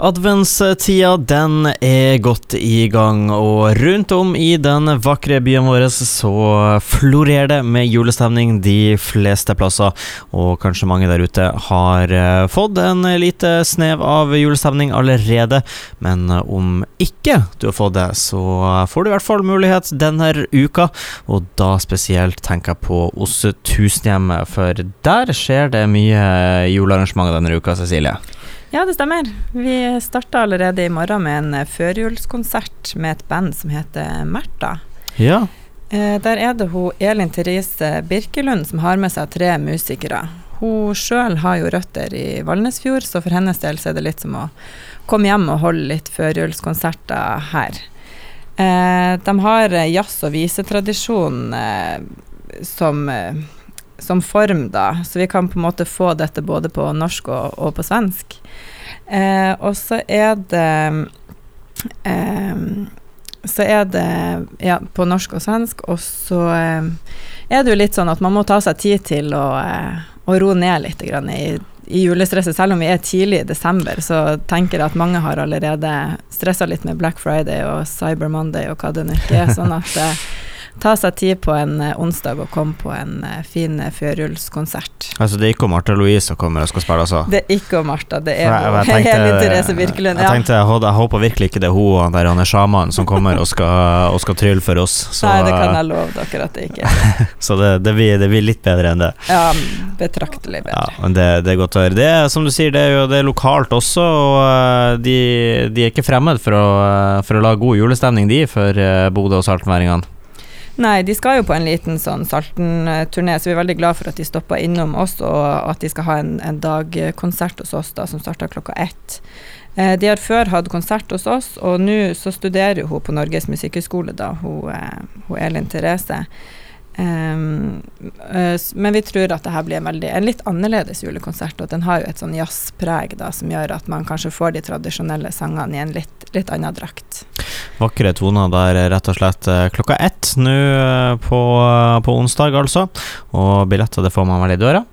Adventstida den er godt i gang, og rundt om i den vakre byen vår så florerer det med julestemning de fleste plasser. Og kanskje mange der ute har eh, fått en lite snev av julestemning allerede. Men om ikke du har fått det, så får du i hvert fall mulighet denne uka. Og da spesielt tenker jeg på Osse Tusenhjemmet, for der skjer det mye julearrangementer denne uka, Cecilie. Ja, det stemmer. Vi starta allerede i morgen med en eh, førjulskonsert med et band som heter Märtha. Ja. Eh, der er det hun Elin Therese Birkelund som har med seg tre musikere. Hun sjøl har jo røtter i Valnesfjord, så for hennes del så er det litt som å komme hjem og holde litt førjulskonserter her. Eh, de har jazz- og visetradisjon som som form, da. Så vi kan på en måte få dette både på norsk og, og på svensk. Eh, og så er det eh, Så er det ja, på norsk og svensk, og så eh, er det jo litt sånn at man må ta seg tid til å, eh, å roe ned litt i, i julestresset. Selv om vi er tidlig i desember, så tenker jeg at mange har allerede stressa litt med Black Friday og Cyber Monday og hva det nå ikke er. Sånn at eh, ta seg tid på en uh, onsdag og komme på en uh, fin uh, førjulskonsert. Altså det er ikke Martha Louise som kommer og skal spille, altså? Det er ikke Martha, det er jeg, jeg tenkte, Therese Birkelund. Jeg tenkte, jeg, jeg, håper virkelig ikke det er hun han der han er sjaman som kommer og skal, og skal trylle for oss. Så, Nei, det kan jeg love dere at det ikke er. så det, det, blir, det, blir, litt bedre enn det. Ja, betraktelig bedre. Ja, det, det er godt å høre. Det er som du sier, det er jo det er lokalt også, og de, de er ikke fremmed for å, for å lage god julestemning, de, for Bodø og saltenværingene. Nei, de skal jo på en liten sånn Salten-turné, så vi er veldig glad for at de stoppa innom oss, og at de skal ha en, en dagkonsert hos oss da, som starter klokka ett. Eh, de har før hatt konsert hos oss, og nå så studerer hun på Norges musikkhøgskole, hun, eh, hun Elin Therese. Um, uh, men vi tror at det her blir en, veldig, en litt annerledes julekonsert, og den har jo et sånn jazzpreg da, som gjør at man kanskje får de tradisjonelle sangene i en litt, litt annen drakt. Vakre toner der rett og slett eh, klokka ett nå eh, på, på onsdag, altså. Og billetter det får man vel i døra?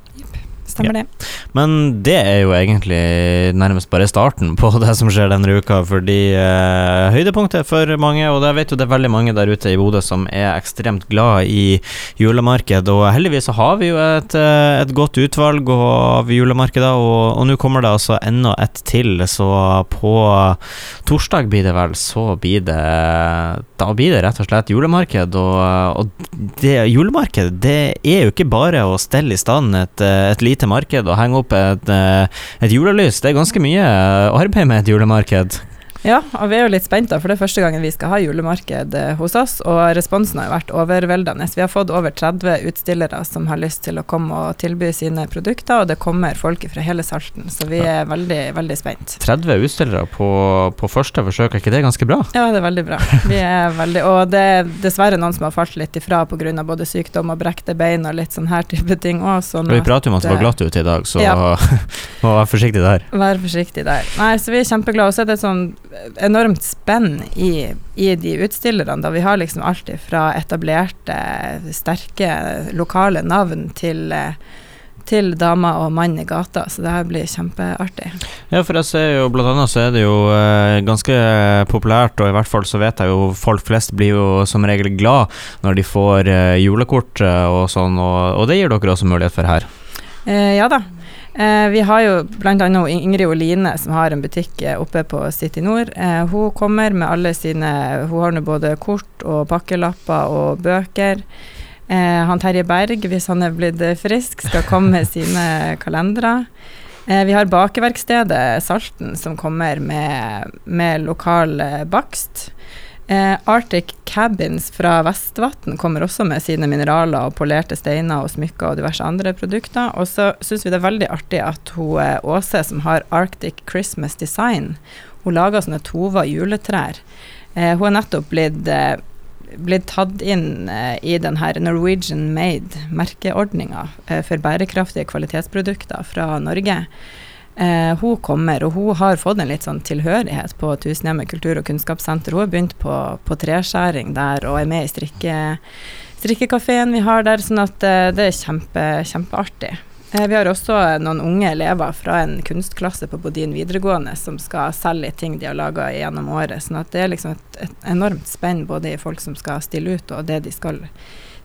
Stemmer ja. det. Men det er jo egentlig nærmest bare starten på det som skjer denne uka, fordi eh, høydepunktet for mange, og jeg vet jo det er veldig mange der ute i Bodø som er ekstremt glad i julemarked, og heldigvis så har vi jo et, eh, et godt utvalg av julemarkeder, og, og nå kommer det altså enda et til, så på torsdag blir det vel, så blir det Da blir det rett og slett julemarked, og, og det julemarked, det er jo ikke bare å stelle i stand et, et lite til marked og henge opp et, eh, et julelys. Det er ganske mye arbeid med et julemarked. Ja, og vi er jo litt spent, da, for det er første gangen vi skal ha julemarked eh, hos oss. Og responsen har jo vært overveldende. Vi har fått over 30 utstillere som har lyst til å komme og tilby sine produkter, og det kommer folk fra hele Salten, så vi er veldig, veldig spent. 30 utstillere på, på første forsøk, er ikke det ganske bra? Ja, det er veldig bra. Vi er veldig, og det er dessverre noen som har falt litt ifra pga. både sykdom og brekte bein og litt sånn her type ting òg. Sånn vi prater jo om at det var glatt ute i dag, så ja. må være forsiktig der. Vær forsiktig der. Nei, så vi er kjempeglade. Og så er det sånn enormt spenn i, i, de utstillerne. Da vi har liksom alt fra etablerte, sterke lokale navn til til damer og mann i gata, så det her blir kjempeartig. Ja, for jeg ser jo blant annet så er det jo eh, ganske populært, og i hvert fall så vet jeg jo folk flest blir jo som regel glad når de får eh, julekort eh, og sånn, og, og, det gir dere også mulighet for her? Eh, ja da, Eh, vi har jo bl.a. Ingrid Oline som har en butikk eh, oppe på City Nord. Eh, hun kommer med alle sine Hun har nå både kort og pakkelapper og bøker. Eh, han Terje Berg, hvis han er blitt frisk, skal komme med sine kalendere. Eh, vi har bakeverkstedet Salten som kommer med, med lokal bakst. Eh, Arctic Cabins fra Vestvatn kommer også med sine mineraler og polerte steiner og smykker og diverse andre produkter. Og så syns vi det er veldig artig at hun eh, Åse, som har Arctic Christmas Design, hun lager sånne Tova juletrær. Eh, hun er nettopp blitt, eh, blitt tatt inn eh, i den her Norwegian Made-merkeordninga eh, for bærekraftige kvalitetsprodukter fra Norge. Eh, hun kommer, og hun har fått en litt sånn tilhørighet på Tusenhjemmet kultur- og kunnskapssenter. Hun har begynt på, på treskjæring der og er med i strikke, strikkekafeen vi har der, sånn at eh, det er kjempe, kjempeartig. Eh, vi har også noen unge elever fra en kunstklasse på Bodin videregående som skal selge ting de har laga gjennom året. sånn at det er liksom et, et enormt spenn både i folk som skal stille ut, og det de skal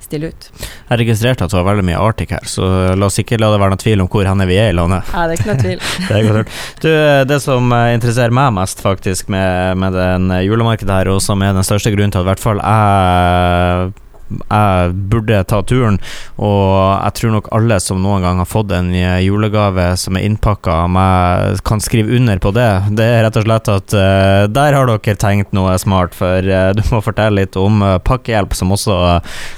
stille ut. Jeg registrerte at det var veldig mye Arctic her, så la oss ikke la det være noe tvil om hvor henne vi er i landet. Ja, det er ikke noe tvil. det, er godt. du, det som interesserer meg mest faktisk med, med den julemarkedet her, og som er den største grunnen til at i hvert fall jeg jeg burde ta turen. Og jeg tror nok alle som noen gang har fått en julegave som er innpakka av meg, kan skrive under på det. Det er rett og slett at uh, der har dere tenkt noe smart, for uh, du må fortelle litt om uh, pakkehjelp, som også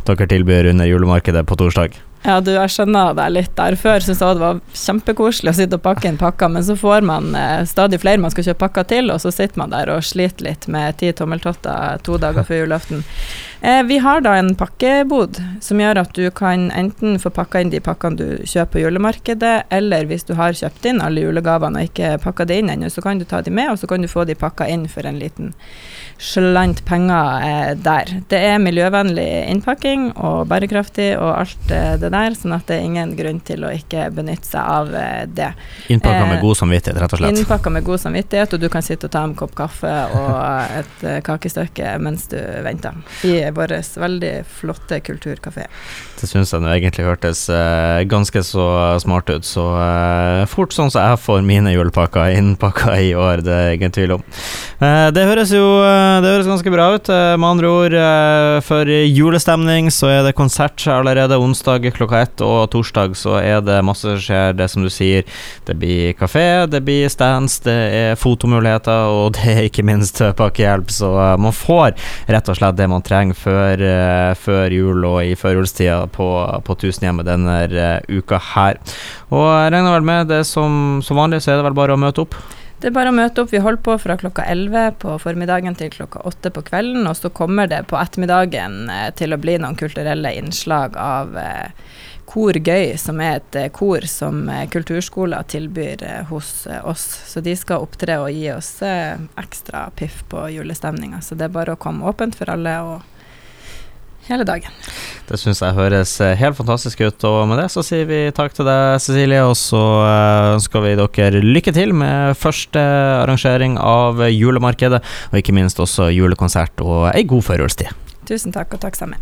dere tilbyr under julemarkedet på torsdag. Ja, du, jeg skjønner deg litt der. Før syntes jeg det var kjempekoselig å sitte og pakke inn pakker, men så får man eh, stadig flere man skal kjøpe pakker til, og så sitter man der og sliter litt med ti tommeltotter to dager før julaften. Eh, vi har da en pakkebod som gjør at du kan enten få pakka inn de pakkene du kjøper på julemarkedet, eller hvis du har kjøpt inn alle julegavene og ikke pakka det inn ennå, så kan du ta de med, og så kan du få de pakka inn for en liten slant penger eh, der. Det er miljøvennlig innpakking og bærekraftig og alt eh, det der, sånn at det er ingen grunn til å ikke benytte seg av eh, det. Innpakka med god samvittighet, rett og slett? Innpakka med god samvittighet, og du kan sitte og ta en kopp kaffe og et kakestykke mens du venter i vår veldig flotte kulturkafé. Det syns jeg nå egentlig hørtes uh, ganske så smart ut. Så uh, fort sånn som jeg får mine julepakker innpakka i år, det er ingen tvil om. Uh, det høres jo det høres ganske bra ut. med andre ord, for julestemning så er det konsert allerede onsdag klokka ett, og torsdag så er det masse som skjer. Det som du sier, det blir kafé, det blir stands, det er fotomuligheter, og det er ikke minst pakkehjelp. Så man får rett og slett det man trenger før, før jul og i førjulstida på, på Tusenhjemmet denne uh, uka her. Og jeg regner vel med det som, som vanlig, så er det vel bare å møte opp? Det er bare å møte opp. Vi holder på fra klokka 11 på formiddagen til klokka 8 på kvelden. Og så kommer det på ettermiddagen eh, til å bli noen kulturelle innslag av eh, Kor Gøy, som er et eh, kor som eh, kulturskoler tilbyr eh, hos oss. Så de skal opptre og gi oss ekstra piff på julestemninga. Så det er bare å komme åpent for alle. og hele dagen. Det syns jeg høres eh, helt fantastisk ut, og med det så sier vi takk til deg, Cecilie, og så eh, ønsker vi dere lykke til med første arrangering av julemarkedet, og ikke minst også julekonsert og ei god førjulstid. Tusen takk, og takk sammen.